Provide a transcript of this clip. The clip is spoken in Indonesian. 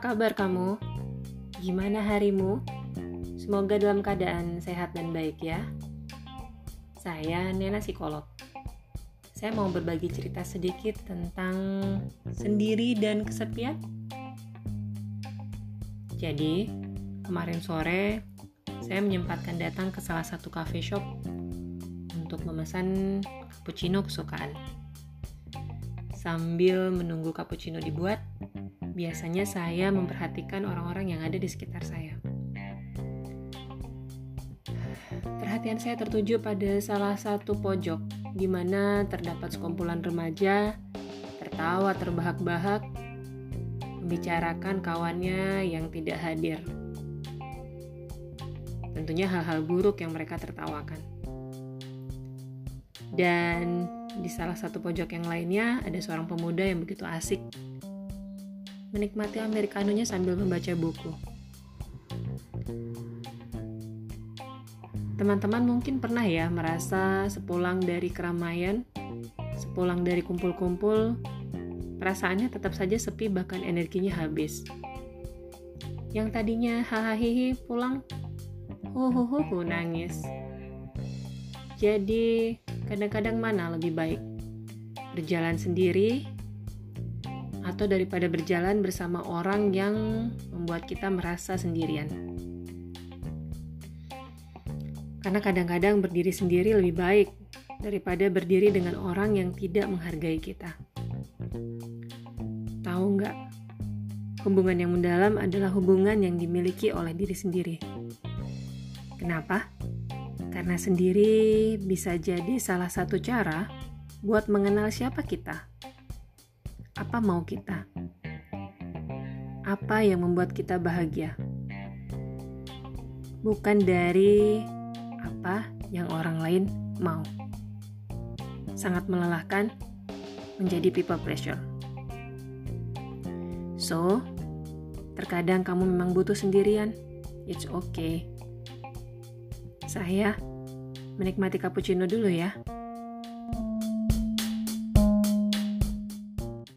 kabar kamu? Gimana harimu? Semoga dalam keadaan sehat dan baik ya. Saya Nena Psikolog. Saya mau berbagi cerita sedikit tentang sendiri dan kesepian. Jadi, kemarin sore saya menyempatkan datang ke salah satu cafe shop untuk memesan cappuccino kesukaan. Sambil menunggu cappuccino dibuat, biasanya saya memperhatikan orang-orang yang ada di sekitar saya. Perhatian saya tertuju pada salah satu pojok di mana terdapat sekumpulan remaja tertawa terbahak-bahak membicarakan kawannya yang tidak hadir. Tentunya hal-hal buruk yang mereka tertawakan. Dan di salah satu pojok yang lainnya ada seorang pemuda yang begitu asik menikmati americanonya sambil membaca buku. Teman-teman mungkin pernah ya merasa sepulang dari keramaian, sepulang dari kumpul-kumpul, perasaannya tetap saja sepi bahkan energinya habis. Yang tadinya hahaha pulang, huhuhuhu nangis. Jadi, kadang-kadang mana lebih baik? Berjalan sendiri atau daripada berjalan bersama orang yang membuat kita merasa sendirian. Karena kadang-kadang berdiri sendiri lebih baik daripada berdiri dengan orang yang tidak menghargai kita. Tahu nggak? Hubungan yang mendalam adalah hubungan yang dimiliki oleh diri sendiri. Kenapa? Karena sendiri bisa jadi salah satu cara buat mengenal siapa kita apa mau kita? Apa yang membuat kita bahagia? Bukan dari apa yang orang lain mau. Sangat melelahkan menjadi people pleasure. So, terkadang kamu memang butuh sendirian. It's okay. Saya menikmati cappuccino dulu ya.